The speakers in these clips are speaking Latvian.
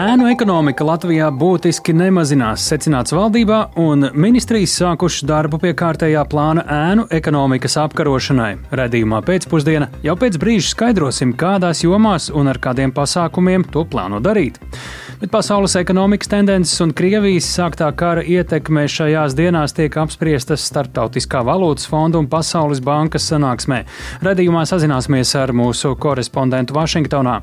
Ēnu ekonomika Latvijā būtiski nemazinās, secināts valdībā, un ministrijas sākušas darbu pie kārtējā plāna ēnu ekonomikas apkarošanai. Redījumā pēcpusdienā jau pēc brīža skaidrosim, kādās jomās un ar kādiem pasākumiem to plāno darīt. Bet pasaules ekonomikas tendences un Krievijas sāktā kara ietekme šajās dienās tiek apspriestas Startautiskā valūtas fonda un Pasaules bankas sanāksmē. Redījumā sazināsimies ar mūsu korespondentu Vašingtonā.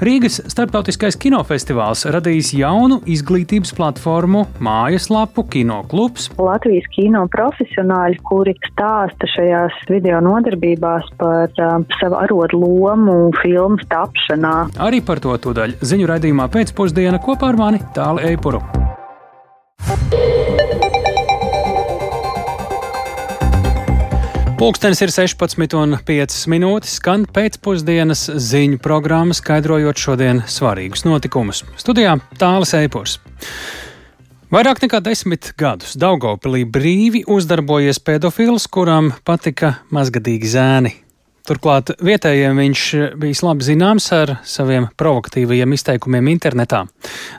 Rīgas Startautiskais kinofestivāls festivāls radījis jaunu izglītības platformu, mājaslapu, kinoklubs. Latvijas kino profesionāļi, kuri stāsta šajās video nodarbībās par um, savu arodu lomu filmu tapšanā. Arī par to tūdaļ ziņu raidījumā pēcpusdienā kopā ar mani Tāli Eipuru. Pūkstens ir 16,5 minūtes, skan pēcpusdienas ziņu programma, skaidrojot šodienas svarīgus notikumus. Studijā Tālis Eipors. Vairāk nekā desmit gadus Daugopilī brīvi uzdarbojies pedofils, kuram patika mazgadīgi zēni. Turklāt vietējiem viņš bijis labi zināms ar saviem provokatīvajiem izteikumiem internetā.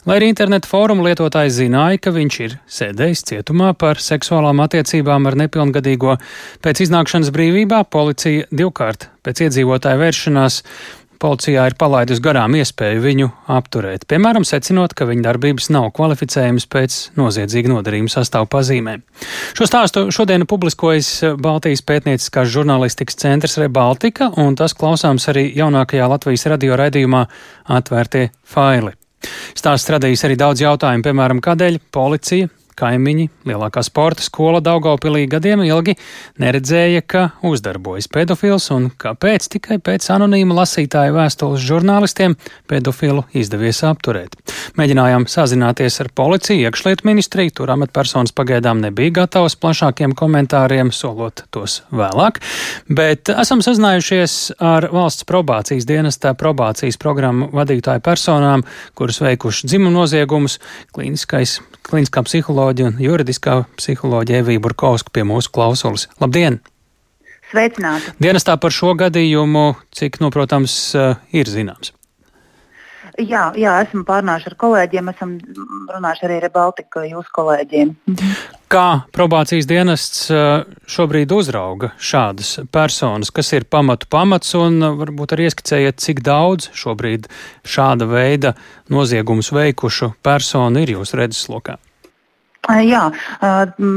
Lai arī interneta fóruma lietotājs zināja, ka viņš ir sēdējis cietumā par seksuālām attiecībām ar nepilngadīgo, pēc iznākšanas brīvībā policija divkārt pēc iedzīvotāja vēršanās Policijā ir palaidusi garām iespēju viņu apturēt, piemēram, secinot, ka viņa darbības nav kvalificējamas pēc noziedzīga nodarījuma sastāvu pazīmēm. Šo stāstu šodien publiskojas Baltijas pētnieciskās žurnālistikas centrs Rebaltika, un tas klausāms arī jaunākajā Latvijas radio raidījumā Atvērtie faili. Stāsts radījis arī daudz jautājumu, piemēram, kādēļ policija kaimiņi, lielākā sporta skola Daugaupilī gadiem ilgi neredzēja, ka uzdarbojas pedofils un kāpēc tikai pēc anonīma lasītāja vēstules žurnālistiem pedofilu izdevies apturēt. Mēģinājām sazināties ar policiju, iekšlietu ministriju, tur amatpersonas pagaidām nebija gatavas plašākiem komentāriem, solot tos vēlāk, bet esam sazinājušies ar valsts probācijas dienestā probācijas programmu vadītāju personām, kuras veikuši dzimumu noziegumus, klīniskais, psiholoģija psiholoģija un juridiskā psiholoģija Evija Burkovska pie mūsu klausulas. Labdien! Sveicināti! Dienestā par šo gadījumu, cik, nu, protams, eh, ir zināms. Jā, jā, esmu pārnājuši ar kolēģiem, esam runājuši arī ar Baltiku jūsu kolēģiem. Kā probācijas dienests eh, šobrīd uzrauga šādas personas, kas ir pamatu pamats un eh, varbūt arī ieskicējiet, cik daudz šobrīd šāda veida noziegumus veikušu personu ir jūsu redzeslokā? Jā,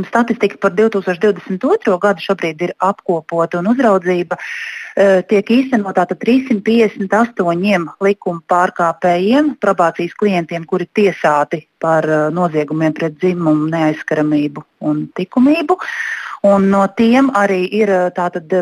statistika par 2022. gadu šobrīd ir apkopota un uzraudzība tiek īstenotā 358 likuma pārkāpējiem, probācijas klientiem, kuri tiesāti par noziegumiem pret dzimumu, neaizskaramību un likumību. Un no tiem arī ir tātad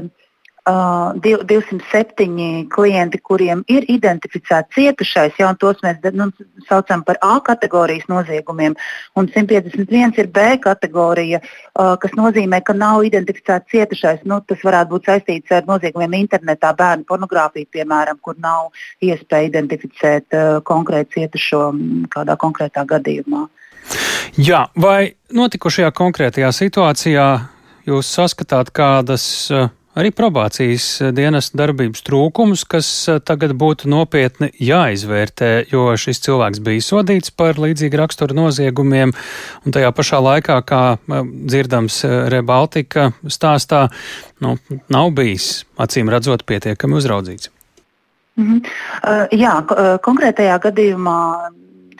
Uh, 207 klienti, kuriem ir identificēts cietušais, jau tos mēs nu, saucam par A kategorijas noziegumiem, un 151 ir B kategorija, uh, kas nozīmē, ka nav identificēts cietušais. Nu, tas varētu būt saistīts ar noziegumiem internetā, bērnu pornogrāfiju, piemēram, kur nav iespēja identificēt uh, konkrētu cietušo kādā konkrētā gadījumā. Jā, vai notikušajā konkrētajā situācijā jūs saskatāt kādas uh, arī probācijas dienas darbības trūkumus, kas eh, tagad būtu nopietni jāizvērtē, jo šis cilvēks bija sodīts par līdzīgu raksturu noziegumiem, un tajā pašā laikā, kā eh, dzirdams eh, Rebaltika stāstā, nu, nav bijis acīm redzot pietiekami uzraudzīts. Mm -hmm. uh, jā, konkrētajā gadījumā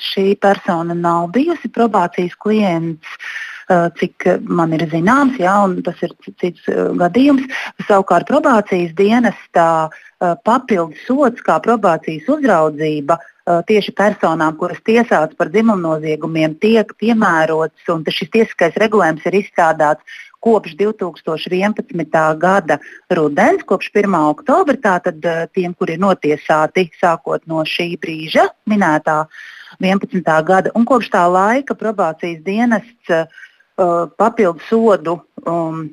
šī persona nav bijusi probācijas klients. Uh, cik man ir zināms, jā, un tas ir cits eh, gadījums. Savukārt probācijas dienestā eh, papildus sots kā probācijas uzraudzība tieši personām, kuras tiesāts par dzimumnoziegumiem, tiek piemērots, un šis tiesiskais regulējums ir izstrādāts kopš 2011. gada rudens, kopš 1. oktobra, tātad tiem, kuri ir notiesāti sākot no šī brīža, minētā 11. gada, un kopš tā laika probācijas dienests papildu sodu um,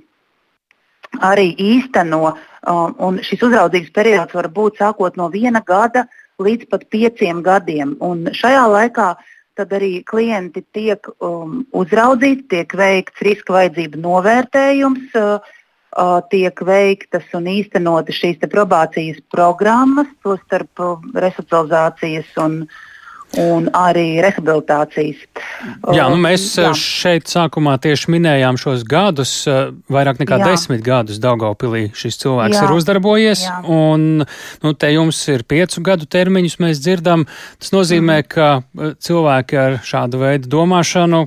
arī īsteno. Um, šis uzraudzības periods var būt sākot no viena gada līdz pat pieciem gadiem. Un šajā laikā arī klienti tiek um, uzraudzīti, tiek veikts riska vajadzību novērtējums, uh, uh, tiek veiktas un īstenotas šīs probācijas programmas, tostarp uh, resocializācijas un, un arī rehabilitācijas. Jā, nu mēs jā. šeit sākumā tieši minējām šos gadus, vairāk nekā jā. desmit gadus Daugavpilī šis cilvēks jā. ir uzdarbojies, jā. un nu, te jums ir piecu gadu termiņus mēs dzirdam. Tas nozīmē, mm. ka cilvēki ar šādu veidu domāšanu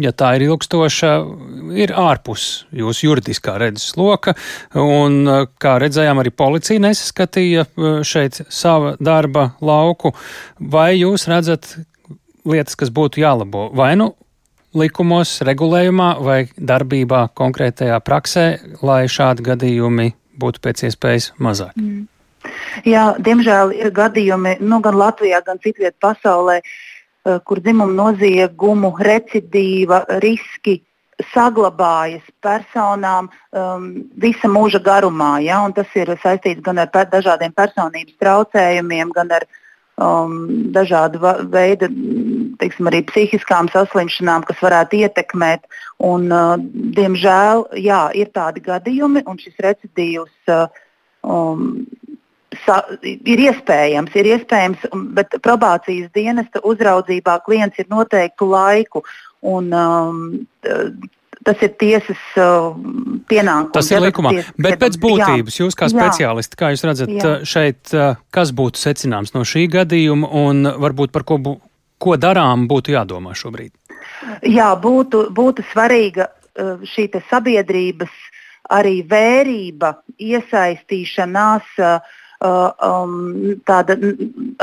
ja tā ir ilgstoša, ir ārpus jūsu juridiskā redzes loka. Un, kā redzējām, arī policija nesaskatīja šeit sava darba lauku. Vai jūs redzat lietas, kas būtu jālabo? Vai nu likumos, regulējumā vai darbībā konkrētajā praksē, lai šādi gadījumi būtu pēc iespējas mazāk? Mm. Jā, diemžēl ir gadījumi nu, gan Latvijā, gan citvietā pasaulē, uh, Eh, kur dzimuma noziegumu recidīva riski saglabājas personām um, visa mūža garumā. Ja? Tas ir saistīts gan ar per dažādiem personības traucējumiem, gan ar um, dažādu veidu teiksim, arī psihiskām saslimšanām, kas varētu ietekmēt. Un, uh, diemžēl jā, ir tādi gadījumi, un šis recidīvs uh, um, sa, ir iespējams, ir iespējams, bet probācijas dienesta uzraudzībā klients ir noteiktu laiku. Un, um, tas ir tiesas uh, pienākums. Tas ir likumā. Tiesas, Bet pēc būtības, jā. jūs kā speciālisti, kā jūs redzat jā. Uh, šeit, uh, kas būtu secināms no šī gadījuma un varbūt par ko, bū, ko darām būtu jādomā šobrīd? Jā, būtu, būtu svarīga uh, šī sabiedrības arī vērība, iesaistīšanās Uh, um, tāda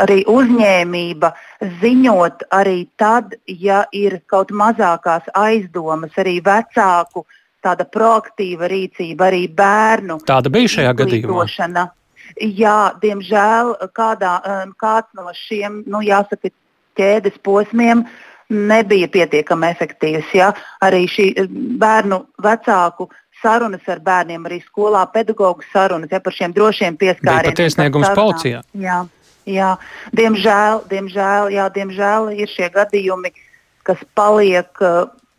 arī uzņēmība ziņot arī tad, ja ir kaut mazākās aizdomas, arī vecāku tāda proaktīva rīcība, arī bērnu. Tāda bija šajā gadījumā. Jā, diemžēl kādā, um, kāds no šiem, nu, jāsaka, ķēdes posmiem nebija pietiekami efektīvs. Ja? Arī šī bērnu vecāku sarunas ar bērniem, arī skolā pedagoģu sarunas ja, par šiem drošiem pieskārieniem. Pat iesniegums policijā. Jā, jā. Diemžēl, diemžēl, jā, diemžēl ir šie gadījumi, kas paliek.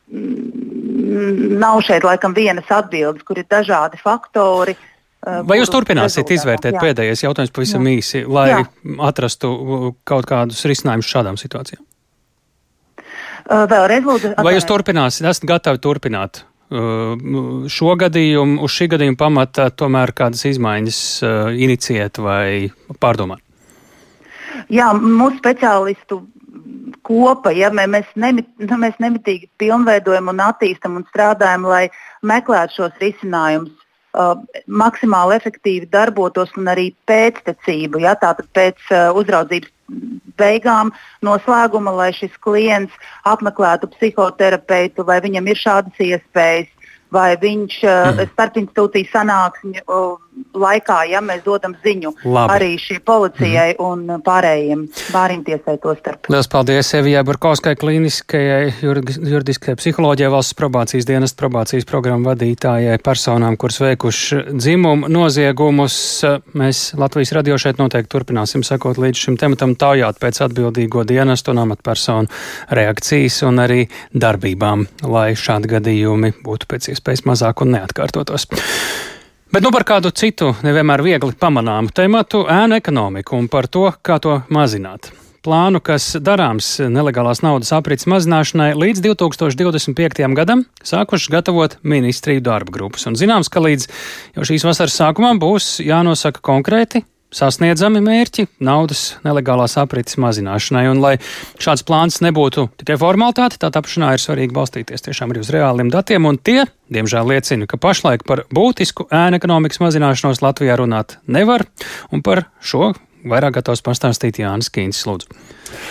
Mm, nav šeit laikam vienas atbildes, kur ir dažādi faktori. Uh, Vai jūs turpināsiet izvērtēt jā. pēdējais jautājums pavisam jā. īsi, lai jā. atrastu kaut kādus risinājumus šādām situācijām? Uh, vēlreiz lūdzu. Vai jūs turpināsiet, esat gatavi turpināt Uh, šo gadījumu, uz šī gadījuma pamata tomēr kādas izmaiņas inicijēt vai pārdomāt? Jā, mūsu speciālistu kopa, ja mēs, nemit, nu, mēs nemitīgi pilnveidojam un attīstam un strādājam, lai meklētu šos risinājumus uh, maksimāli efektīvi darbotos un arī pēctecību. Ja, tātad pēc uh, uzraudzības beigām, noslēguma, lai šis klients apmeklētu psihoterapeitu, vai viņam ir šādas iespējas, vai viņš mm. starpinstitūciju sanāksmju laikā, ja mēs dodam ziņu Labi. arī šī policijai mm. un pārējiem bāriem tiesai to starp. Lielas paldies Evijai Burkauskai, klīniskajai juridiskajai psiholoģijai, valsts probācijas dienas probācijas programmu vadītājai, personām, kuras veikuši dzimumu noziegumus. Mēs Latvijas radio šeit noteikti turpināsim sekot līdz šim tematam, taujāt pēc atbildīgo dienestu un amatpersonu reakcijas un arī darbībām, lai šādi gadījumi būtu pēc iespējas mazāk un neatkārtotos. Bet nu par kādu citu, nevienmēr viegli pamanāmu tematu - ēnu ekonomiku un par to, kā to mazināt. Plānu, kas darāms nelegālās naudas aprits mazināšanai līdz 2025. gadam, sākušas gatavot ministriju darba grupas. Un zināms, ka līdz jau šīs vasaras sākumam būs jānosaka konkrēti sasniedzami mērķi naudas nelegālās aprites mazināšanai. Un, lai šāds plāns nebūtu tikai formalitāte, tā tapšanā ir svarīgi balstīties tiešām arī uz reāliem datiem, un tie, diemžēl, liecina, ka pašlaik par būtisku ēnu ekonomikas mazināšanos Latvijā runāt nevar, un par šo vairāk gatavs pastāstīt Jānis Kīns. Lūdzu.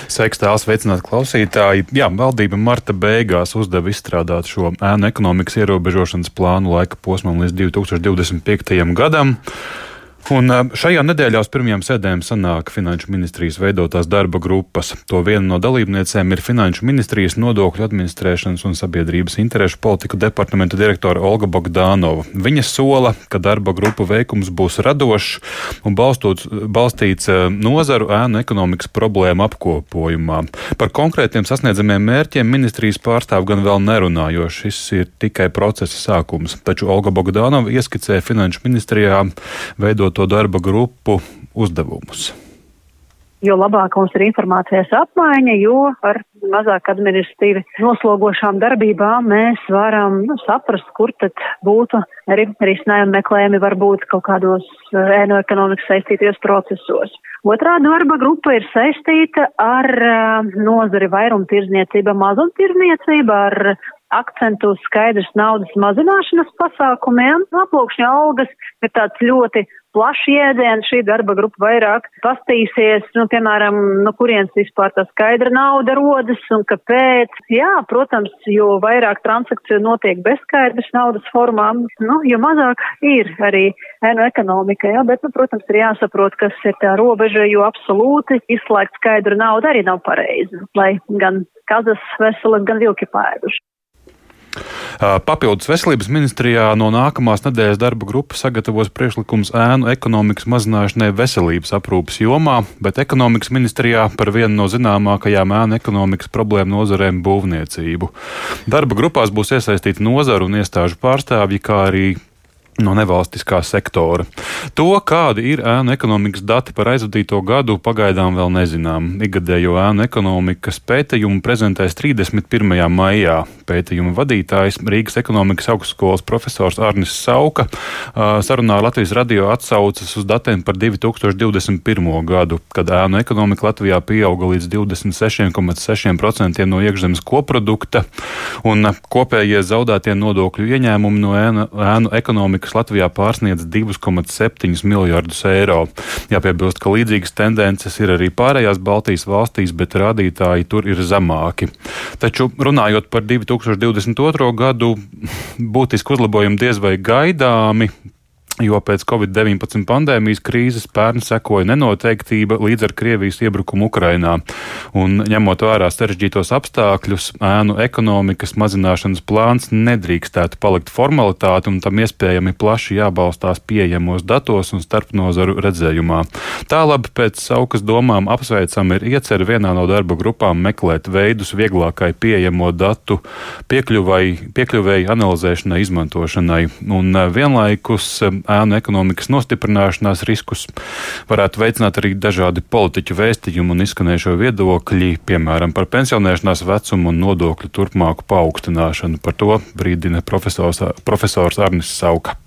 Sveiks, tās veicināt klausītāji. Jā, valdība marta beigās uzdeva izstrādāt šo ēnu ekonomikas ierobežošanas plānu laika posmam līdz 2025. gadam. Un šajā nedēļā uz pirmajām sēdēm sanāk Finanšu ministrijas veidotās darba grupas. To viena no dalībniecēm ir Finanšu ministrijas nodokļu administrēšanas un sabiedrības interešu politiku departamenta direktore Olga Bogdānova. Viņa sola, ka darba grupu veikums būs radošs un balstots, balstīts nozaru ēnu ekonomikas problēmu apkopojumā. Par konkrētiem sasniedzamiem mērķiem ministrijas pārstāv gan vēl nerunā, jo šis ir tikai procesa sākums. Taču Olga Bogdānova ieskicē Finanšu ministrijā veidot to darba grupu uzdevumus. jo labāk mums ir informācijas apmaiņa, jo ar mazāk administratīvi noslogošām darbībām mēs varam nu, saprast, kur tad būtu arī risinājumi meklējumi varbūt kaut kādos eh, ēnu ekonomikas saistītajos procesos. Otrā darba grupa ir saistīta ar uh, nozari vairumtirdzniecība, mazumtirdzniecība, ar akcentu uz skaidrs naudas mazināšanas pasākumiem. Aplūkšņa algas ir tāds ļoti plašs jēdziens. Šī darba grupa vairāk pastīsies, nu, piemēram, no kurienes vispār tā skaidra nauda rodas un kāpēc. Jā, protams, jo vairāk transakciju notiek bezskaidras naudas formām, nu, jo mazāk ir arī ēnu ekonomika, jā, bet, nu, protams, ir jāsaprot, kas ir tā robeža, jo absolūti izslēgt skaidru naudu arī nav pareizi, lai gan kazas veselas, gan vilki pēduši. Papildus veselības ministrijā no nākamās nedēļas darba grupa sagatavos priekšlikums ēnu ekonomikas mazināšanai veselības aprūpas jomā, bet ekonomikas ministrijā par vienu no zināmākajām ēnu ekonomikas problēmu nozarēm būvniecību. Darba grupās būs iesaistīti nozaru un iestāžu pārstāvji, kā arī no nevalstiskā sektora. To, kādi ir ēnu ekonomikas dati par aizvadīto gadu, pagaidām vēl nezinām. Ikgadējo ēnu ekonomikas pētījumu prezentēs 31. maijā. Pētījuma vadītājs Rīgas ekonomikas augstskolas profesors Arnis Sauka sarunā Latvijas radio atsaucas uz datiem par 2021. gadu, kad ēnu ekonomika Latvijā pieauga līdz 26,6% no iekšzemes koprodukta un kopējie zaudētie nodokļu ieņēmumi no ēnu, ēnu ekonomikas kas Latvijā pārsniedz 2,7 miljardus eiro. Jāpiebilst, ka līdzīgas tendences ir arī pārējās Baltijas valstīs, bet rādītāji tur ir zemāki. Taču runājot par 2022. gadu, būtiski uzlabojumi diez vai gaidāmi. Jo pēc Covid-19 pandēmijas krīzes pērn sekoja nenoteiktība līdz ar Krievijas iebrukumu Ukrainā. Un, ņemot vērā sarežģītos apstākļus, ēnu ekonomikas mazināšanas plāns nedrīkstētu palikt formalitāte, un tam iespējami plaši jābalstās pieejamos datos un starpnozaru redzējumā. Tālāk pēc saukas domām apsveicam ir iecer vienā no darba grupām meklēt veidus vieglākai pieejamo datu piekļuvai, piekļuvēji analizēšanai, izmantošanai. Un vienlaikus ēnu ekonomikas nostiprināšanās riskus varētu veicināt arī dažādi politiķu vēstījumi un izskanējušo viedokļi, piemēram, par pensionēšanās vecumu un nodokļu turpmāku paaugstināšanu. Par to brīdina profesors, profesors Arnis Sauka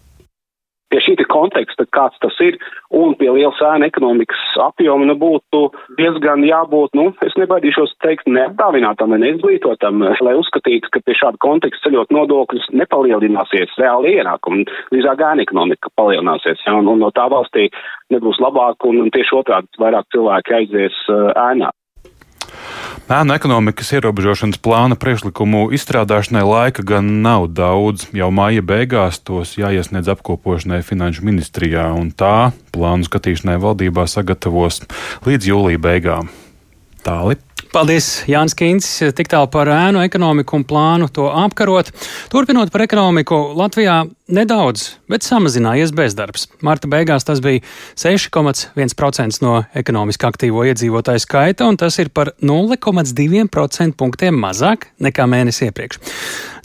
pie šī konteksta, kāds tas ir, un pie liela sēna ekonomikas apjoma, nu, būtu diezgan jābūt, nu, es nebaidīšos teikt, neapdāvinātam vai neizglītotam, lai uzskatītu, ka pie šāda konteksta ceļot nodokļus nepalielināsies reāli ienākumi, drīzāk ēna ekonomika palielināsies, ja, un, un no tā valstī nebūs labāk, un, un tieši otrādi vairāk cilvēki aizies uh, ēnā. Ēnu ekonomikas ierobežošanas plāna priekšlikumu izstrādāšanai laika gan nav daudz. Jau māja beigās tos jāiesniedz apkopošanai Finanšu ministrijā, un tā plānu skatīšanai valdībā sagatavos līdz jūlija beigām. Tālāk. Paldies, Jānis Kīns, tik tālu par ēnu ekonomiku un plānu to apkarot. Turpinot par ekonomiku, Latvijā nedaudz, bet samazinājies bezdarbs. Marta beigās tas bija 6,1% no ekonomiski aktīvo iedzīvotāju skaita, un tas ir par 0,2% punktiem mazāk nekā mēnesi iepriekš.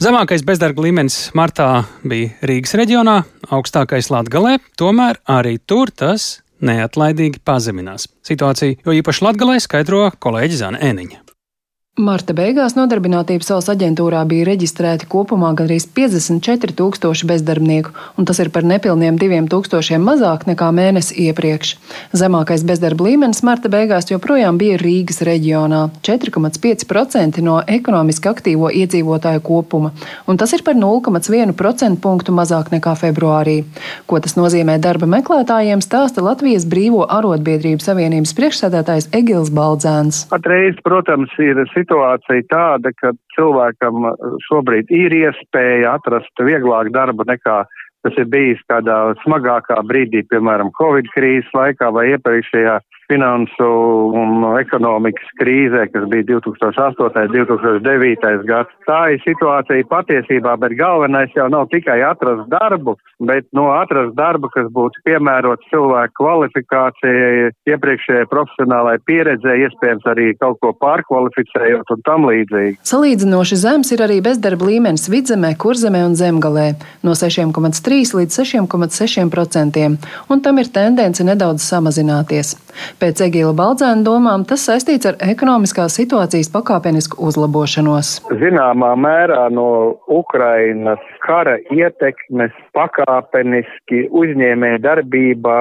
Zemākais bezdarba līmenis martā bija Rīgas reģionā, augstākais Latgalē, tomēr arī tur tas neatlaidīgi pazeminās. Situāciju, jo īpaši Latgalē skaidro kolēģi Zana Eniņa. Marta beigās nodarbinātības valsts aģentūrā bija reģistrēti kopumā gandrīz 54 tūkstoši bezdarbnieku, un tas ir par nepilniem 2 tūkstošiem mazāk nekā mēnesi iepriekš. Zemākais bezdarba līmenis marta beigās joprojām bija Rīgas reģionā - 4,5% no ekonomiski aktīvo iedzīvotāju kopuma, un tas ir par 0,1% punktu mazāk nekā februārī. Ko tas nozīmē darba meklētājiem, stāsta Latvijas Brīvo arotbiedrību savienības priekšsēdētājs Egils Baldzēns. Patreiz, protams, ir situācija tāda, ka cilvēkam šobrīd ir iespēja atrast vieglāk darbu nekā tas ir bijis kādā smagākā brīdī, piemēram, Covid krīzes laikā vai iepriekšējā finansu un ekonomikas krīzē, kas bija 2008. un 2009. gads. Tā ir situācija patiesībā, bet galvenais jau nav tikai atrast darbu, bet no atrast darbu, kas būtu piemērots cilvēku kvalifikācijai, iepriekšējai profesionālai pieredzē, iespējams arī kaut ko pārkvalificējot un tam līdzīgi. Salīdzinoši zems ir arī bezdarba līmenis vidzemē, kurzemē un zemgalē - no 6,3 līdz 6,6%, un tam ir tendence nedaudz samazināties. Pēc Egīla Baldzēna domām tas saistīts ar ekonomiskās situācijas pakāpenisku uzlabošanos. Zināmā mērā no Ukrainas kara ietekmes pakāpeniski uzņēmē darbība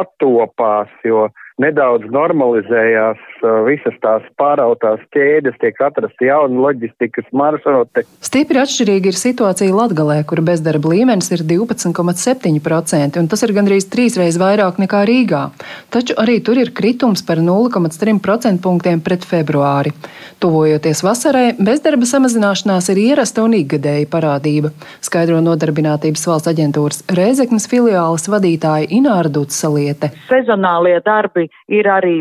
attopās, jo nedaudz normalizējās visas tās pārautās ķēdes, tiek atrasti jauni loģistikas maršruti. Stipri atšķirīga ir situācija Latgalē, kur bezdarba līmenis ir 12,7%, un tas ir gandrīz trīsreiz vairāk nekā Rīgā. Taču arī tur ir kritums par 0,3% punktiem pret februāri. Tuvojoties vasarai, bezdarba samazināšanās ir ierasta un ikgadēja parādība, skaidro nodarbinātības valsts aģentūras Rēzeknas filiāles vadītāja Ināra Dutsaliete. Sezonālie darbi ir arī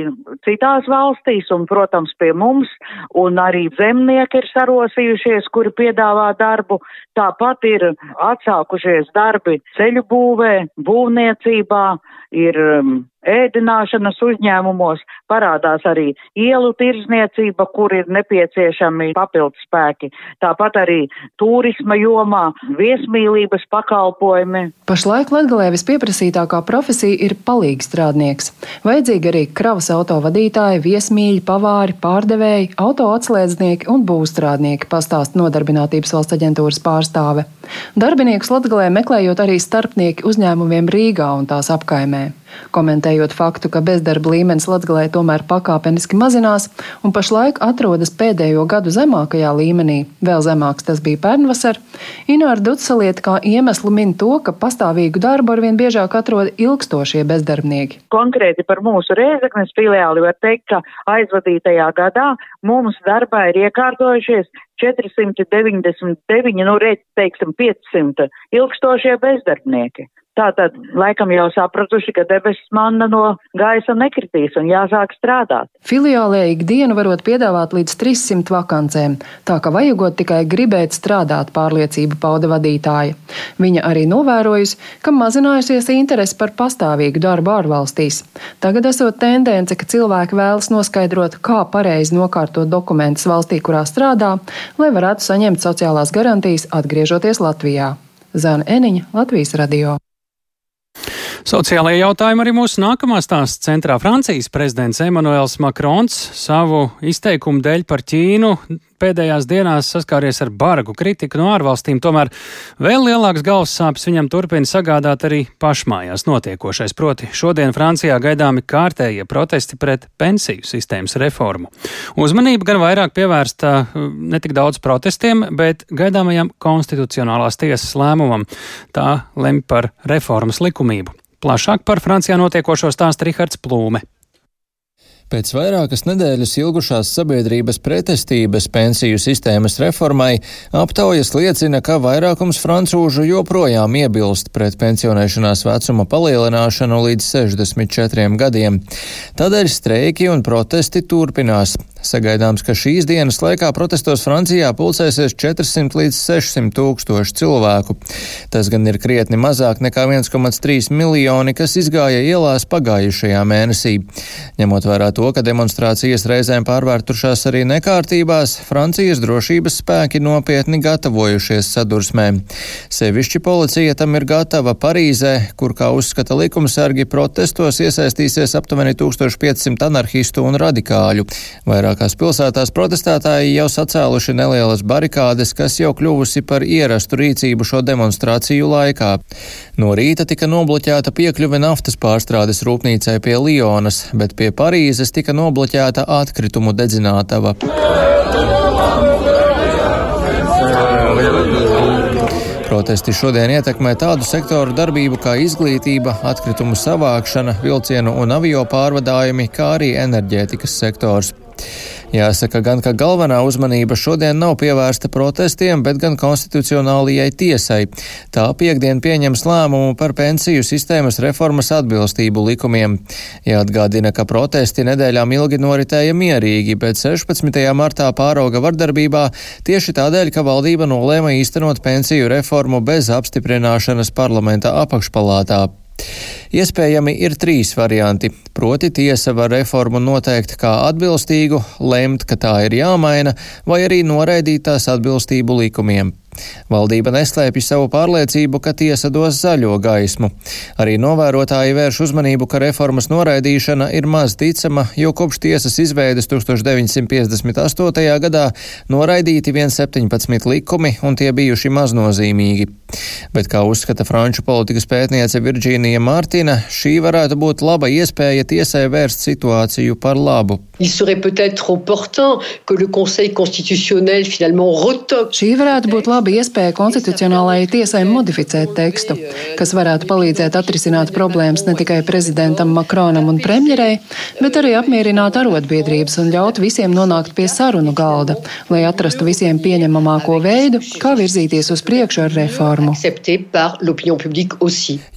citās valstīs un, protams, pie mums, un arī zemnieki ir sarosījušies, kuri piedāvā darbu. Tāpat ir atsākušies darbi ceļu būvē, būvniecībā, ir um, ēdināšanas uzņēmumos, parādās arī ielu tirzniecība, kur ir nepieciešami papildus spēki. Tāpat arī turisma jomā, viesmīlības pakalpojumi. Pašlaik Latgalē vispieprasītākā profesija ir palīgstrādnieks. Vajadzīgi arī kravas auto vadītāji, viesmīļi, pavāri, pārdevēji, auto atslēdznieki un būvstrādnieki, pastāst nodarbinātības valsts aģentūras pārstāve. Darbiniekus Latgalē meklējot arī starpnieki uzņēmumiem Rīgā un tās apkaimē. Komentējot faktu, ka bezdarba līmenis Latvijā tomēr pakāpeniski mazinās un pašlaik atrodas pēdējo gadu zemākajā līmenī, vēl zemāks tas bija pērnvasar, Ināra Dutsalieta kā iemeslu min to, ka pastāvīgu darbu arvien biežāk atrod ilgstošie bezdarbnieki. Konkrēti par mūsu Rēzeknes filiāli var teikt, ka aizvadītajā gadā mums darbā ir iekārtojušies 499, nu, reiz, teiksim, 500 ilgstošie bezdarbnieki. Tātad, laikam jau sapratuši, ka debesis manna no gaisa nekritīs un jāsāk strādāt. Filiālē ikdienu varot piedāvāt līdz 300 vakancēm, tā ka vajagot tikai gribēt strādāt, pārliecība pauda vadītāja. Viņa arī novērojusi, ka mazinājusies interese par pastāvīgu darbu ārvalstīs. Tagad esot tendence, ka cilvēki vēlas noskaidrot, kā pareizi nokārtot dokumentus valstī, kurā strādā, lai varētu saņemt sociālās garantijas atgriežoties Latvijā. Zana Eniņa, Latvijas radio. Sociālajie jautājumi arī mūsu nākamā stāsta centrā. Francijas prezidents Emmanuels Makrons savu izteikumu dēļ par Ķīnu pēdējās dienās saskāries ar bargu kritiku no ārvalstīm, tomēr vēl lielāks galvas sāpes viņam turpina sagādāt arī pašmājās notiekošais. Proti, šodien Francijā gaidāmi kārtējie protesti pret pensiju sistēmas reformu. Uzmanība gan vairāk pievērsta uh, ne tik daudz protestiem, bet gaidāmajam konstitucionālās tiesas lēmumam. Tā lemj par reformas likumību. Plašāk par Francijā notiekošo stāsta Rihards Plūme. Pēc vairākas nedēļas ilgušās sabiedrības pretestības pensiju sistēmas reformai aptaujas liecina, ka vairākums francūžu joprojām iebilst pret pensionēšanās vecuma palielināšanu līdz 64 gadiem. Tādēļ streiki un protesti turpinās. Sagaidāms, ka šīs dienas laikā protestos Francijā pulcēsies 400 līdz 600 tūkstoši cilvēku. Tas gan ir krietni mazāk nekā 1,3 miljoni, kas izgāja ielās pagājušajā mēnesī. Ņemot vērā to, ka demonstrācijas reizēm pārvērtušās arī nekārtībās, Francijas drošības spēki nopietni gatavojušies sadursmēm. Sevišķi policija tam ir gatava Parīzē, kur, kā uzskata likumsargi, protestos iesaistīsies aptuveni 1500 anarchistu un radikāļu. Vairāk Lielākās pilsētās protestētāji jau sacēluši nelielas barikādes, kas jau kļuvusi par ierastu rīcību šo demonstrāciju laikā. No rīta tika nobloķēta piekļuve naftas pārstrādes rūpnīcai pie Lionas, bet pie Parīzes tika nobloķēta atkritumu dedzinātava. Protesti šodien ietekmē tādu sektoru darbību kā izglītība, atkritumu savākšana, vilcienu un avio pārvadājumi, kā arī enerģētikas sektors. Jāsaka gan, ka galvenā uzmanība šodien nav pievērsta protestiem, bet gan konstitucionālajai tiesai. Tā piekdien pieņems lēmumu par pensiju sistēmas reformas atbilstību likumiem. Jāatgādina, ka protesti nedēļām ilgi noritēja mierīgi, bet 16. martā pārauga vardarbībā tieši tādēļ, ka valdība nolēma īstenot pensiju reformu bez apstiprināšanas parlamenta apakšpalātā. Iespējami ir trīs varianti. Proti, tiesa var reformu noteikt kā atbilstīgu, lemt, ka tā ir jāmaina, vai arī noraidīt tās atbilstību likumiem. Valdība neslēpj savu pārliecību, ka tiesa dos zaļo gaismu. Arī novērotāji vērš uzmanību, ka reformas noraidīšana ir maz ticama, jo kopš tiesas izveides 1958. gadā noraidīti vien 17 likumi, un tie bijuši maznozīmīgi. Bet, kā uzskata franču politikas pētniece Virģīnija Mārtina, šī varētu būt laba iespēja tiesai vērst situāciju par labu. Šī varētu būt laba iespēja konstitucionālajai tiesai modificēt tekstu, kas varētu palīdzēt atrisināt problēmas ne tikai prezidentam Makronam un premjerei, bet arī apmierināt arotbiedrības un ļaut visiem nonākt pie sarunu galda, lai atrastu visiem pieņemamāko veidu, kā virzīties uz priekšu ar reformu.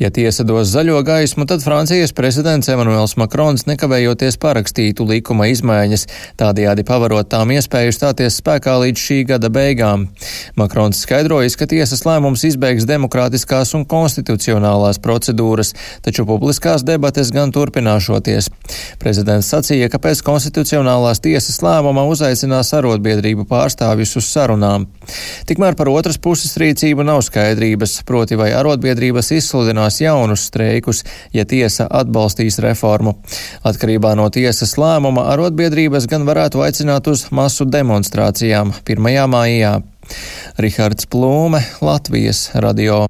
Ja tiesa dos zaļo gaismu, tad Francijas prezidents Emmanuels Makrons nekavējoties parakstītu likuma izmaiņas, tādējādi pavarot tām iespēju stāties spēkā līdz šī gada beigām. Makrons skaidrojis, ka tiesas lēmums izbeigs demokrātiskās un konstitucionālās procedūras, taču publiskās debates gan turpināšoties. Prezidents sacīja, ka pēc konstitucionālās tiesas lēmuma uzaicinās arotbiedrību pārstāvjus uz sarunām. Tikmēr par otras puses rīcību nav skaidrības, proti vai arotbiedrības izsludinās jaunus streikus, ja tiesa atbalstīs reformu. Atkarībā no tiesas lēmuma arotbiedrības gan varētu aicināt uz masu demonstrācijām 1. maijā. Rihards Plūme, Latvijas radio.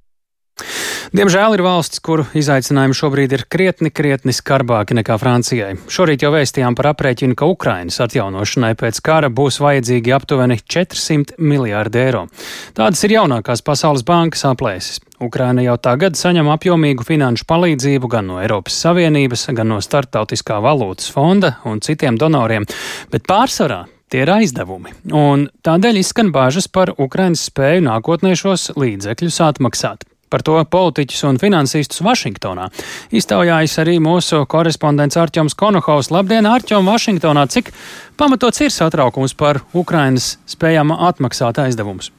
Diemžēl ir valsts, kuru izaicinājumi šobrīd ir krietni, krietni skarbāki nekā Francijai. Šorīt jau vēstījām par aprēķinu, ka Ukrainas atjaunošanai pēc kara būs vajadzīgi aptuveni 400 miljārdi eiro. Tādas ir jaunākās Pasaules bankas aplēses. Ukraina jau tagad saņem apjomīgu finanšu palīdzību gan no Eiropas Savienības, gan no Startautiskā valūtas fonda un citiem donoriem, bet pārsvarā Tie ir aizdevumi, un tādēļ izskan bāžas par Ukrainas spēju nākotnē šos līdzekļus atmaksāt. Par to politiķus un finansistus Vašingtonā. Iztaujājas arī mūsu korespondents Arčuns Konohaus. Labdien, Arčuns, Vašingtonā! Cik pamatots ir satraukums par Ukrainas spējām atmaksāt aizdevumus?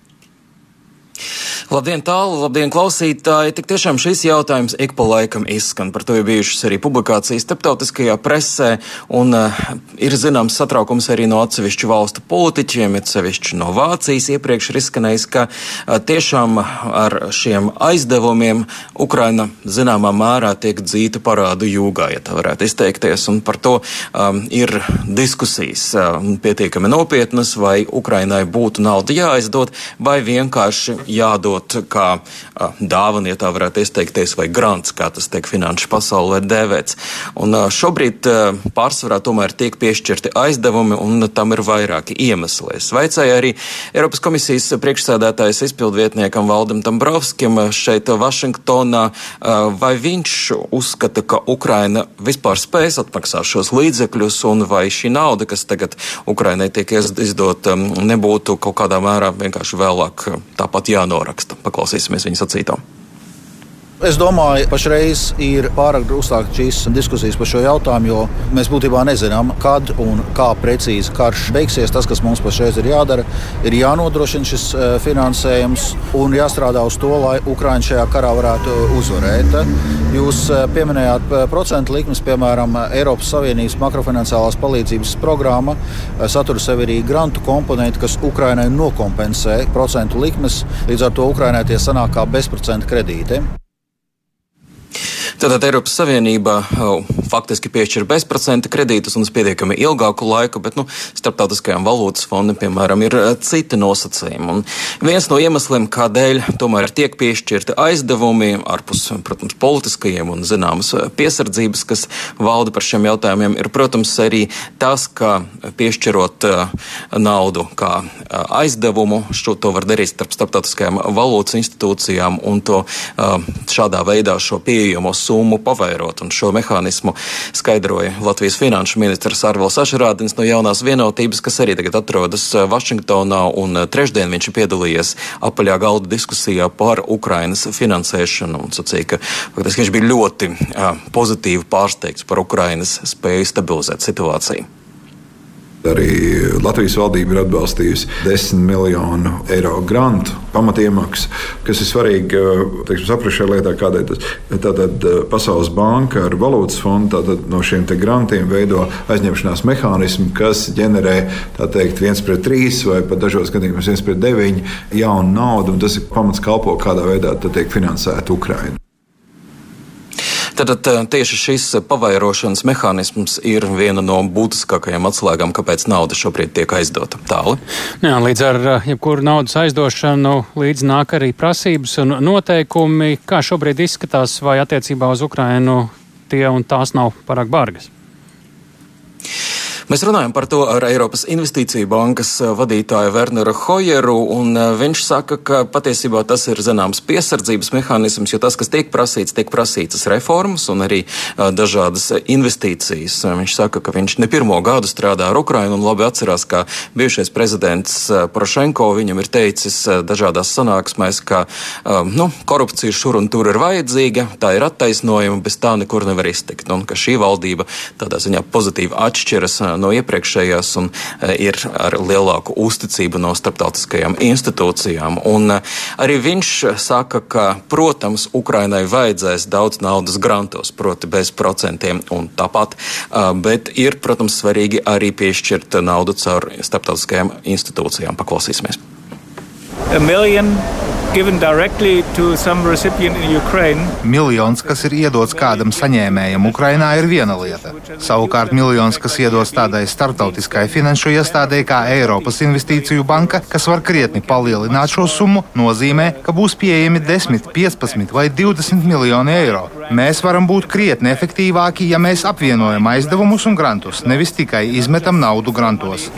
Labdien, tālu, labdien, klausītāji! Tik tiešām šis jautājums ik pa laikam izskan. Par to ir bijušas arī publikācijas starptautiskajā presē, un uh, ir zināms satraukums arī no atsevišķu valstu politiķiem, it sevišķi no Vācijas. Iepriekš ir izskanējis, ka uh, tiešām ar šiem aizdevumiem Ukraina zināmā mērā tiek dzīta parādu jūgā, ja tā varētu izteikties, un par to um, ir diskusijas uh, pietiekami nopietnas, vai Ukrainai būtu nauda jāaizdod, vai vienkārši jādod kā dāvana, ja tā varētu izteikties, vai grants, kā tas tiek finanšu pasaulē dēvēts. Un šobrīd pārsvarā tomēr tiek piešķirti aizdevumi, un tam ir vairāki iemesli. Es vaicāju arī Eiropas komisijas priekšsēdētājas izpildvietniekam Valdam Tambrovskim šeit Vašingtonā, vai viņš uzskata, ka Ukraina vispār spēs atmaksāt šos līdzekļus, un vai šī nauda, kas tagad Ukrainai tiek izdota, nebūtu kaut kādā mērā vienkārši vēlāk tāpat jānoraksta raksta. Paklausīsimies viņa sacītām. Es domāju, pašreiz ir pārāk uzsākt šīs diskusijas par šo jautājumu, jo mēs būtībā nezinām, kad un kā precīzi karš beigsies. Tas, kas mums pašreiz ir jādara, ir jānodrošina šis e, finansējums un jāstrādā uz to, lai Ukraiņa šajā karā varētu uzvarēt. Jūs e, pieminējāt e, procentu likmes, piemēram, Eiropas Savienības makrofinanciālās palīdzības programma satur sevi arī grantu komponentu, kas Ukraiņai nokompensē procentu likmes. Līdz ar to Ukraiņai tie sanāk kā bezprocentu kredīti. Tātad Eiropas Savienība oh, faktiski piešķir bezprocenta kredītus un uz pietiekami ilgāku laiku, bet nu, starptautiskajām valūtas fondiem, piemēram, ir uh, citi nosacījumi. Un viens no iemesliem, kādēļ tomēr tiek piešķirti aizdevumi, ārpus, protams, politiskajiem un zināmas uh, piesardzības, kas valda par šiem jautājumiem, ir, protams, arī tas, ka piešķirot uh, naudu kā aizdevumu, šo to var darīt starp starptautiskajām valūtas institūcijām un to šādā veidā šo pieejamo summu pavairot. Un šo mehānismu skaidroja Latvijas finanšu ministrs Arvils Ašarādins no jaunās vienotības, kas arī tagad atrodas uh, Vašingtonā. Un uh, trešdien viņš ir piedalījies apaļā galda diskusijā par Ukrainas finansēšanu un sacīja, ka faktiski viņš bija ļoti uh, pozitīvi pārsteigts par Ukrainas spēju stabilizēt situāciju. Arī Latvijas valdība ir atbalstījusi 10 miljonu eiro grantu pamatiemaksu, kas ir svarīgi teiksim, saprast šajā lietā, kādēļ tas. Tātad Pasaules banka ar valūtas fondu no šiem grantiem veido aizņemšanās mehānismu, kas ģenerē teikt, viens pret trīs vai pat dažos gadījumos viens pret deviņu jaunu naudu. Tas ir pamats kalpo, kādā veidā tiek finansēta Ukraina. Tad tieši šis pavairošanas mehānisms ir viena no būtiskākajām atslēgām, kāpēc nauda šobrīd tiek aizdota tālu. Jā, līdz ar jebkuru naudas aizdošanu līdz nāk arī prasības un noteikumi. Kā šobrīd izskatās, vai attiecībā uz Ukrainu tie un tās nav pārāk bargas? Mēs runājam par to ar Eiropas Investīciju bankas eh, vadītāju Werneru Hojeru, un eh, viņš saka, ka patiesībā tas ir zināms piesardzības mehānisms, jo tas, kas tiek prasīts, tiek prasītas reformas un arī eh, dažādas investīcijas. Viņš saka, ka viņš ne pirmo gadu strādā ar Ukrainu un labi atcerās, ka bijušais prezidents Porošenko viņam ir teicis dažādās sanāksmēs, ka nu, korupcija šur un tur ir vajadzīga, tā ir attaisnojama, bez tā nekur nevar iztikt, un ka šī valdība tādā ziņā pozitīvi atšķiras no iepriekšējās un e, ir ar lielāku uzticību no starptautiskajām institūcijām. Un e, arī viņš saka, ka, protams, Ukrainai vajadzēs daudz naudas grantos, proti bez procentiem un tāpat, e, bet ir, protams, svarīgi arī piešķirt naudu caur starptautiskajām institūcijām. Paklausīsimies. A million Miljons, kas ir iedots kādam saņēmējam Ukrainā, ir viena lieta. Savukārt miljons, kas iedots tādai startautiskai finanšu iestādē kā Eiropas Investīciju banka, kas var krietni palielināt šo summu, nozīmē, ka būs pieejami 10, 15 vai 20 miljoni eiro. Mēs varam būt krietni efektīvāki, ja mēs apvienojam aizdevumus un grantus, nevis tikai izmetam naudu grantos.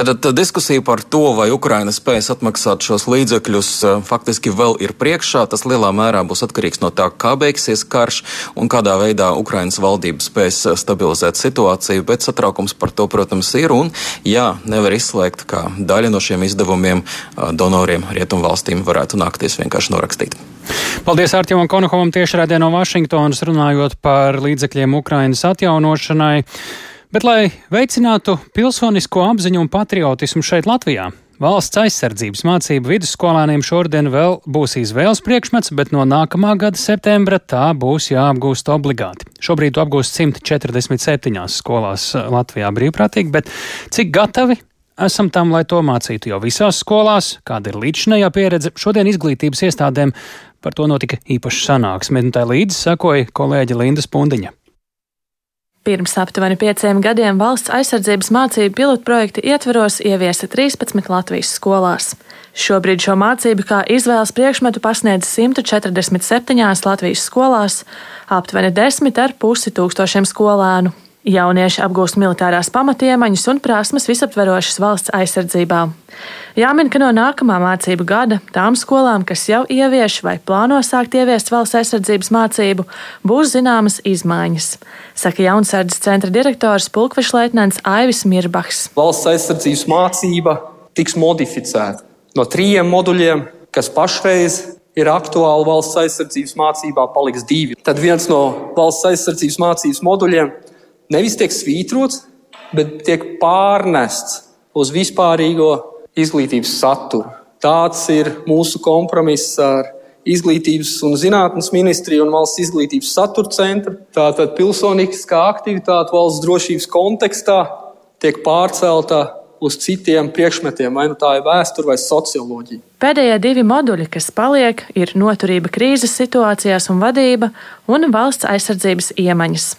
Tad, diskusija par to, vai Ukraina spēs atmaksāt šos līdzekļus, eh, faktiski vēl ir priekšā. Tas lielā mērā būs atkarīgs no tā, kā beigsies karš un kādā veidā Ukrainas valdība spēs eh, stabilizēt situāciju. Bet satraukums par to, protams, ir. Un, jā, nevar izslēgt, ka daļa no šiem izdevumiem eh, donoriem rietumvalstīm varētu nākties vienkārši norakstīt. Paldies Artjomam Konokovam tiešraidē no Vašingtonas runājot par līdzekļiem Ukrainas atjaunošanai. Bet, lai veicinātu pilsonisko apziņu un patriotismu šeit Latvijā, Valsts aizsardzības mācību vidusskolāniem šodien vēl būs izvēles priekšmets, bet no nākamā gada septembra tā būs jāapgūst obligāti. Šobrīd to apgūst 147 skolās Latvijā brīvprātīgi, bet cik gatavi esam tam, lai to mācītu jau visās skolās, kāda ir līdzinējā pieredze, šodien izglītības iestādēm par to notika īpaša sanāksme, un tā līdzi sakoja kolēģi Linda Spundiņa. Pirms aptuveni pieciem gadiem valsts aizsardzības mācību pilotprojekta ietveros ieviesa 13 Latvijas skolās. Šobrīd šo mācību kā izvēles priekšmetu pasniedz 147 Latvijas skolās, aptuveni 10,5 tūkstošiem skolēnu. Jaunieši apgūst militārās pamatiemaņas un prasmes visaptverošas valsts aizsardzībā. Jāmin, ka no nākamā mācību gada tām skolām, kas jau ievieš vai plāno sākt ieviest valsts aizsardzības mācību, būs zināmas izmaiņas, saka Jaunsardzes centra direktors Pulkvešs Leitnants Aivis Mirbachs. Valsts aizsardzības mācība tiks modificēta no trījiem moduļiem, kas pašreiz ir aktuāli valsts aizsardzības mācībā, paliks divi. Tad viens no valsts aizsardzības mācības moduļiem nevis tiek svītrots, bet tiek pārnests uz vispārīgo izglītības saturu. Tāds ir mūsu kompromiss ar Izglītības un zinātnes ministriju un valsts izglītības satura centru. Tātad pilsoniskā aktivitāte valsts drošības kontekstā tiek pārcelta uz citiem priekšmetiem, vai nu tā ir vēsture vai socioloģija. Pēdējie divi moduļi, kas paliek, ir noturība krīzes situācijās un vadība un valsts aizsardzības iemaņas.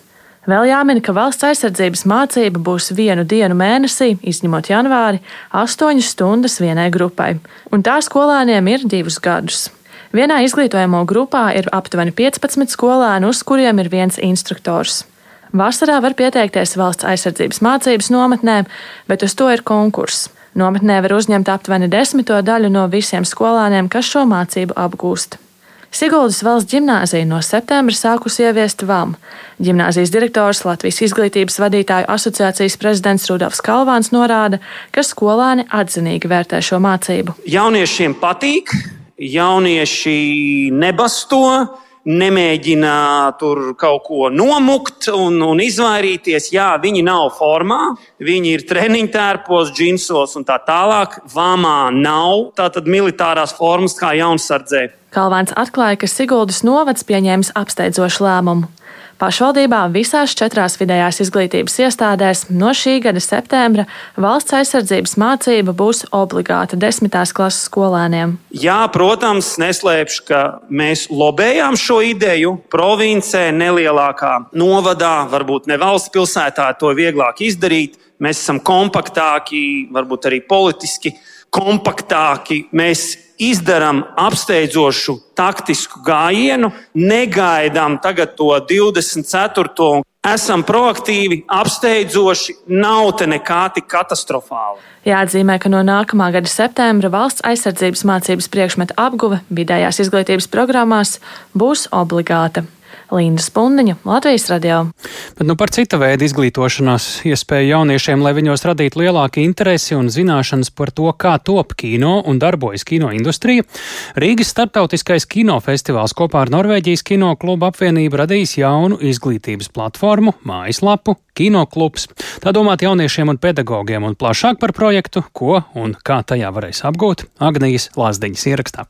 Vēl jāmin, ka valsts aizsardzības mācība būs vienu dienu mēnesī, izņemot janvāri, 8 stundas vienai grupai, un tā skolēniem ir divus gadus. Vienā izglītojamo grupā ir aptuveni 15 skolēni, uz kuriem ir viens instruktors. Vasarā var pieteikties valsts aizsardzības mācības nometnē, bet uz to ir konkurss. Nometnē var uzņemt aptuveni desmito daļu no visiem skolēniem, kas šo mācību apgūst. Siguldas valsts ģimnāzija no septembra sākusi ieviest VAM. Ģimnāzijas direktors Latvijas izglītības vadītāju asociācijas prezidents Rudolfs Kalvāns norāda, ka skolāni atzinīgi vērtē šo mācību. Jauniešiem patīk, jaunieši nebasto. nemēģina tur kaut ko nomukt un, un izvairīties. Jā, viņi nav formā, viņi ir treniņu tērpos, džinsos un tā tālāk. Vāmā nav tātad militārās formas kā jaunsardzē. Kalvāns atklāja, ka Siguldas novads pieņēmis apsteidzošu lēmumu. Pašvaldībā visās četrās vidējās izglītības iestādēs no šī gada septembra valsts aizsardzības mācība būs obligāta desmitās klases skolēniem. Jā, protams, neslēpšu, ka mēs lobējām šo ideju provincē, nelielākā novadā, varbūt ne valsts pilsētā, to vieglāk izdarīt. Mēs esam kompaktāki, varbūt arī politiski kompaktāki. Mēs izdarām apsteidzošu taktisku gājienu, negaidām tagad to 24. Esam proaktīvi, apsteidzoši, nav te nekā tik katastrofāla. Jāatzīmē, ka no nākamā gada septembra valsts aizsardzības mācības priekšmeta apguve vidējās izglītības programmās būs obligāta. Linda Spundiņa, Latvijas radio. Bet nu par cita veida izglītošanās iespēju jauniešiem, lai viņos radītu lielāku interesi un zināšanas par to, kā top kino un darbojas kino industrija, Rīgas starptautiskais kinofestivāls kopā ar Norvēģijas kino klubu apvienību radījis jaunu izglītības platformu, mājaslapu Kinoklubs. Tā domāt jauniešiem un pedagogiem un plašāk par projektu, ko un kā tajā varēs apgūt Agnijas Lāsdiņas ierakstā.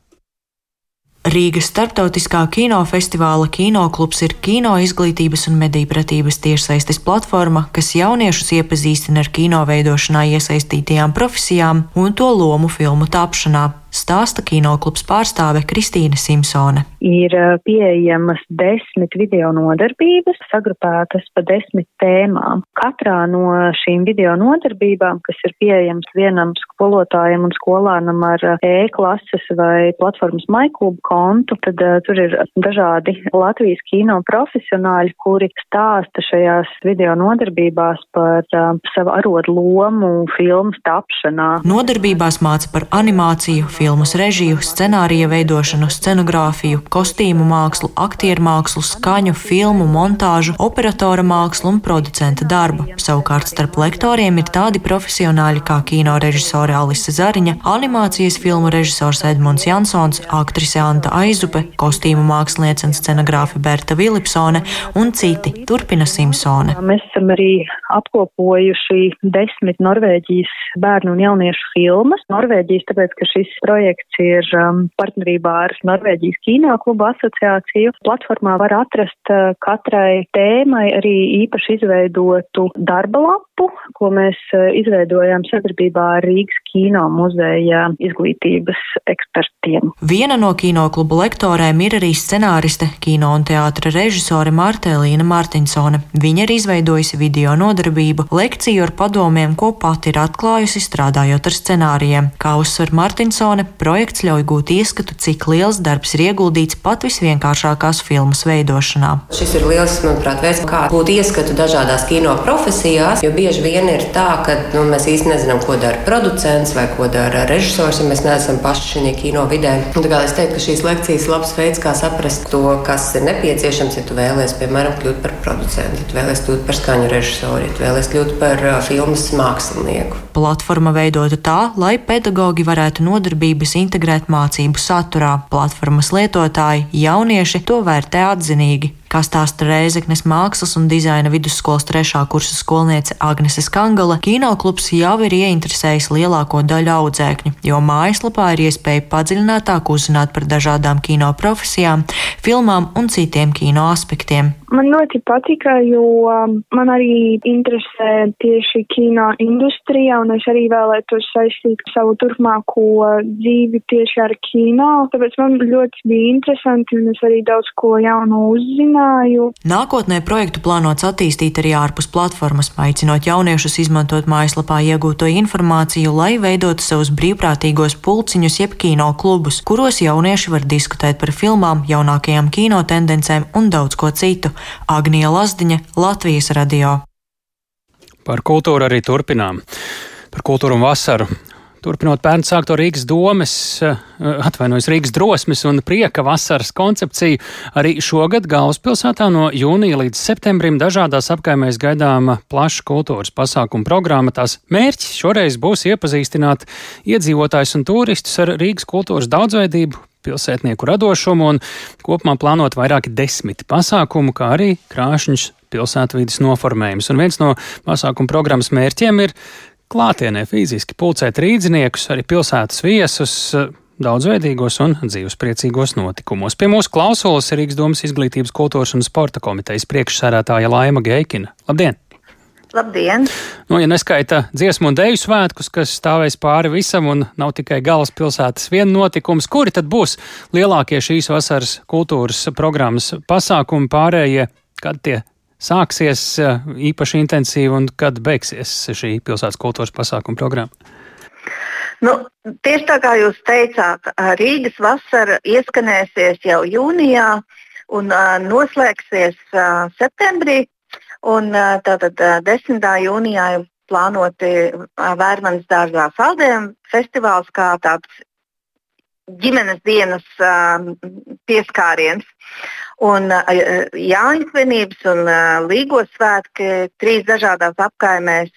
Rīgas starptautiskā kinofestivāla kinoklubs ir kino izglītības un mediju pratības tiešsaistes platforma, kas jauniešus iepazīstina ar kino veidošanā iesaistītajām profesijām un to lomu filmu tapšanā stāsta kinoklubs pārstāve Kristīne Simpsone. Ir pieejamas desmit video nodarbības, sagrupētas pa desmit tēmām. Katrā no šīm video nodarbībām, kas ir pieejams vienam skolotājam un skolānam ar e-klases vai platformas MyClub kontu, tad uh, tur ir dažādi Latvijas kino profesionāļi, kuri stāsta šajās video nodarbībās par uh, savu arodu lomu filmas tapšanā. Nodarbībās māca par animāciju, filmas režiju, scenārija veidošanu, scenogrāfiju, kostīmu mākslu, aktieru mākslu, skaņu, filmu, montāžu, operatora mākslu un producenta darbu. Savukārt starp lektoriem ir tādi profesionāļi kā kino režisore Alise Zariņa, animācijas filmu režisors Edmunds Jansons, aktrise Anta Aizupe, kostīmu māksliniece un scenogrāfe Berta Vilipsone un citi, turpina Simpsone. Mēs esam arī apkopojuši desmit Norvēģijas bērnu un jauniešu filmas. Norvēģijas, tāpēc, ka šis projekts ir um, partnerībā ar Norvēģijas kino klubu asociāciju. Platformā var atrast uh, katrai tēmai arī īpaši izveidotu darba lapu, ko mēs uh, izveidojām sadarbībā ar Rīgas kino muzeja izglītības ekspertiem. Viena no kino klubu lektorēm ir arī scenāriste, kino un teātra režisore Martēlīna Mārtiņsone. Viņa ir izveidojusi video nodarbību, lekciju ar padomiem, ko pati ir atklājusi strādājot ar scenārijiem. Kā uzsver Mārtiņsone, projekts ļauj gūt ieskatu, cik liels darbs ir ieguldīts pat visvienkāršākās filmas veidošanā. Šis ir liels, manuprāt, veids, kā gūt ieskatu dažādās kino profesijās, jo bieži vien ir tā, ka nu, mēs īsti nezinām, ko dara producents vai ko dara režisors, ja mēs neesam paši šajā kino vidē. Un, es teiktu, ka šīs lekcijas ir labs veids, kā saprast to, kas ir nepieciešams, ja tu vēlēsies, piemēram, kļūt par producentu, ja tu vēlēsies kļūt par skaņu režisoru, ja tu vēlēsies kļūt par uh, filmas mākslinieku. Platforma veidota tā, lai pedagoģi varētu nodarbīt vērtības integrēt mācību saturā. Platformas lietotāji, jaunieši to vērtē atzinīgi kā stāsta Reizeknes mākslas un dizaina vidusskolas trešā kursa skolniece Agnese Skangala, kinoklubs jau ir ieinteresējis lielāko daļu audzēkņu, jo mājaslapā ir iespēja padziļinātāk uzzināt par dažādām kino profesijām, filmām un citiem kino aspektiem. Man ļoti patika, jo um, man arī interesē tieši kino industrija, un es arī vēlētos saistīt savu turpmāko dzīvi tieši ar kino. Tāpēc man ļoti bija interesanti, un es arī daudz ko jaunu uzzināju uzzināju. Nākotnē projektu plānots attīstīt arī ārpus platformas, aicinot jauniešus izmantot mājaslapā iegūto informāciju, lai veidotu savus brīvprātīgos pulciņus jeb kino klubus, kuros jaunieši var diskutēt par filmām, jaunākajām kino tendencēm un daudz ko citu. Agnija Lazdiņa, Latvijas radio. Par kultūru arī turpinām. Par kultūru un vasaru. Turpinot pērn sākto Rīgas domes, eh, atvainojas Rīgas drosmes un prieka vasaras koncepciju, arī šogad galvaspilsētā no jūnija līdz septembrim dažādās apkaimēs gaidāma plaša kultūras pasākuma programma. Tās mērķis šoreiz būs iepazīstināt iedzīvotājus un turistus ar Rīgas kultūras daudzveidību, pilsētnieku radošumu un kopumā plānot vairāki desmiti pasākumu, kā arī krāšņus pilsētvidas noformējums. Un viens no pasākuma programmas mērķiem ir klātienē fiziski pulcēt rīdziniekus, arī pilsētas viesus, daudzveidīgos un dzīvespriecīgos notikumos. Pie mūsu klausulas ir Rīgas domas izglītības, kultūras un sporta komitejas priekšsērētāja Laima Geikina. Labdien! Labdien! Nu, ja neskaita dziesmu un dēļu svētkus, kas stāvēs pāri visam un nav tikai galvaspilsētas viena notikums, kuri tad būs lielākie šīs vasaras kultūras programmas pasākumi pārējie, kad tie sāksies īpaši intensīvi un kad beigsies šī pilsētas kultūras pasākuma programma? Nu, tieši tā kā jūs teicāt, Rīgas vasara ieskanēsies jau jūnijā un uh, noslēgsies uh, septembrī. Un, uh, tātad uh, 10. jūnijā ir plānoti uh, Vērmanas dārzā saldējuma festivāls kā tāds ģimenes dienas uh, pieskāriens. Un Jāņa svinības un Līgos svētki trīs dažādās apkaimēs,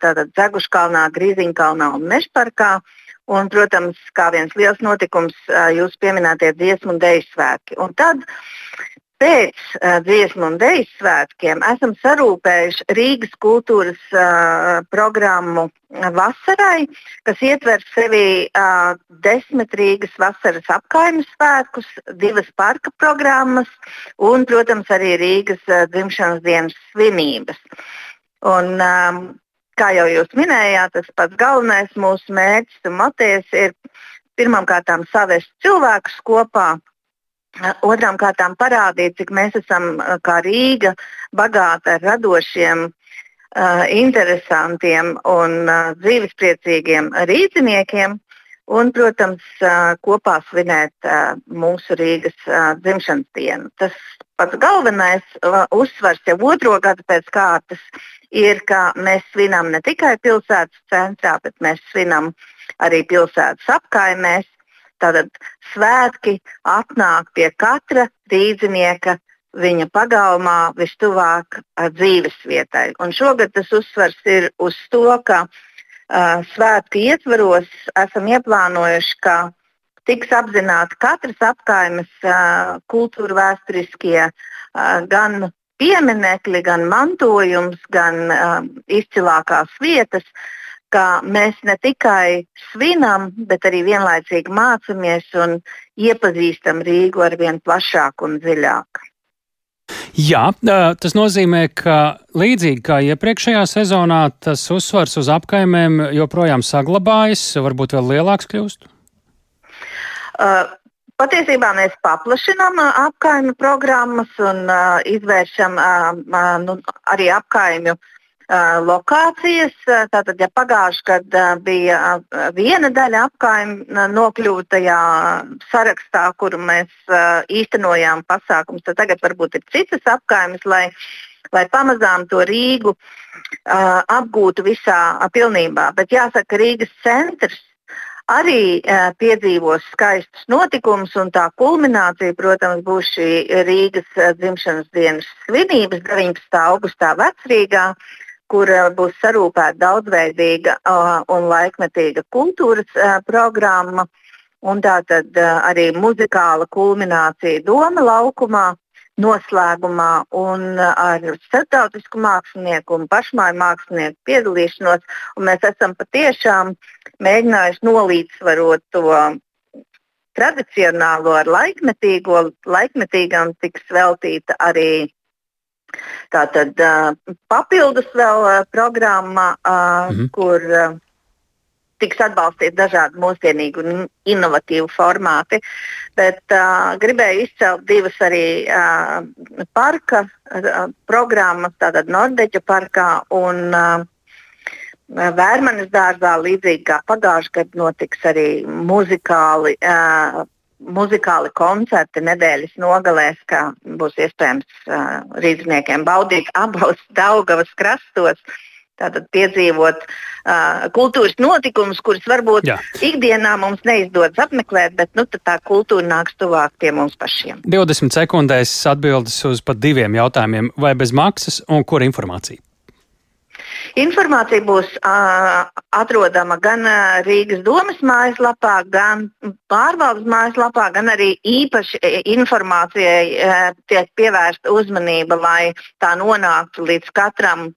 tātad Zeguškalnā, Grīziņkalnā un Mešparkā. Un, protams, kā viens liels notikums, jūs pieminētie dziesmu un dēļu svētki. Un tad pēc uh, dziesmu un dēļu svētkiem esam sarūpējuši Rīgas kultūras uh, programmu vasarai, kas ietver sevi uh, desmit Rīgas vasaras apkaimnes svētkus, divas parka programmas un, protams, arī Rīgas uh, dzimšanas dienas svinības. Un, um, kā jau jūs minējāt, tas pats galvenais mūsu mērķis un motīvs ir pirmkārt savest cilvēkus kopā, Otrām kārtām parādīt, cik mēs esam kā Rīga bagāti ar radošiem, interesantiem un dzīvespriecīgiem rīzniekiem. Un, protams, kopā svinēt mūsu Rīgas dzimšanas dienu. Tas pats galvenais uzsvars jau otro gadu pēc kārtas ir, ka mēs svinam ne tikai pilsētas centrā, bet mēs svinam arī pilsētas apkaimēs Tātad svētki atnāk pie katra rīznieka viņa pagalmā vistuvāk dzīves vietai. Un šogad tas uzsvars ir uz to, ka uh, svētku ietvaros esam ieplānojuši, ka tiks apzināti katras apkaimes uh, kultūra vēsturiskie uh, gan pieminekļi, gan mantojums, gan uh, izcilākās vietas, uh, ka mēs ne tikai svinam, bet arī vienlaicīgi mācāmies un iepazīstam Rīgu ar vien plašāk un dziļāk. Jā, tas nozīmē, ka līdzīgi kā iepriekšējā sezonā, tas uzsvars uz apkaimēm joprojām saglabājas, varbūt vēl lielāks kļūst? Uh, Patiesībā mēs paplašinām apkaimju programmas un uh, izvēršam uh, nu, arī uh, lokācijas. Tātad, ja pagājušajā gadā bija viena daļa apkaimē nokļuva tajā sarakstā, kuru mēs īstenojām pasākumus, tad tagad varbūt ir citas apkaimes, lai, lai pamazām to Rīgu apgūtu visā pilnībā. Bet jāsaka, Rīgas centrs arī uh, piedzīvos skaistus notikumus, un tā kulminācija, protams, būs šī Rīgas uh, dzimšanas dienas svinības 19. augustā Vecrīgā. Uh, kur būs sarūpēta daudzveidīga un laikmetīga kultūras programma. Un tā tad arī muzikāla kulminācija Doma laukumā, noslēgumā un ar starptautisku mākslinieku un pašmāju mākslinieku piedalīšanos. Un mēs esam patiešām mēģinājuši nolīdzsvarot to tradicionālo ar laikmetīgo. Laikmetīgam tiks veltīta arī Tātad papildus vēl programma, mm -hmm. kur tiks atbalstīti dažādi mūsdienīgi un inovatīvi formāti. Bet uh, gribēju izcelt divas arī uh, parka uh, programmas, tātad Nordeģa parkā un uh, Vērmanes dārzā, līdzīgi kā pagājušajā gadā, notiks arī muzikāli uh, muzikāli koncerti nedēļas nogalēs, kā būs iespējams uh, rīzniekiem baudīt abos Daugavas krastos. Tātad piedzīvot uh, kultūras notikumus, kurus varbūt Jā. ikdienā mums neizdodas apmeklēt, bet nu, tā kultūra nāks tuvāk pie mums pašiem. 20 sekundēs atbildes uz pat diviem jautājumiem. Vai bez maksas un kur informācija? Informācija būs uh, atrodama gan uh, Rīgas domas mājaslapā, gan pārvaldes mājaslapā, gan arī īpaši informācijai uh, tiek pievērsta uzmanība, lai tā nonāktu līdz katram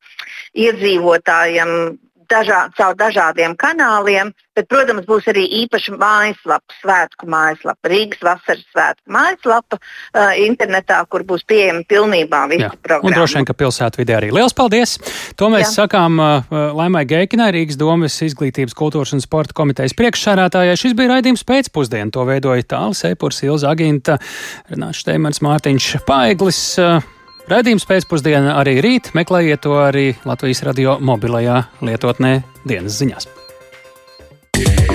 iedzīvotājam dažā, caur dažādiem kanāliem, bet, protams, būs arī īpaša mājaslapa, svētku mājaslapa, Rīgas vasaras svētku mājaslapa uh, internetā, kur būs pieejama pilnībā visa programma. Un droši vien, ka pilsētvidē arī. Liels paldies! To mēs Jā. sakām uh, Laimai Geikinai, Rīgas domas izglītības, kultūras un sporta komitejas priekšsārātājai. Šis bija raidījums pēcpusdienu. To veidoja Tāls Eipurs, Ilza Aginta, Renāts Šteimans, Mārtiņš Paiglis. Uh, Radījums pēcpusdienā arī rīt. Meklējiet to arī Latvijas radio mobilajā lietotnē dienas ziņās. Yeah.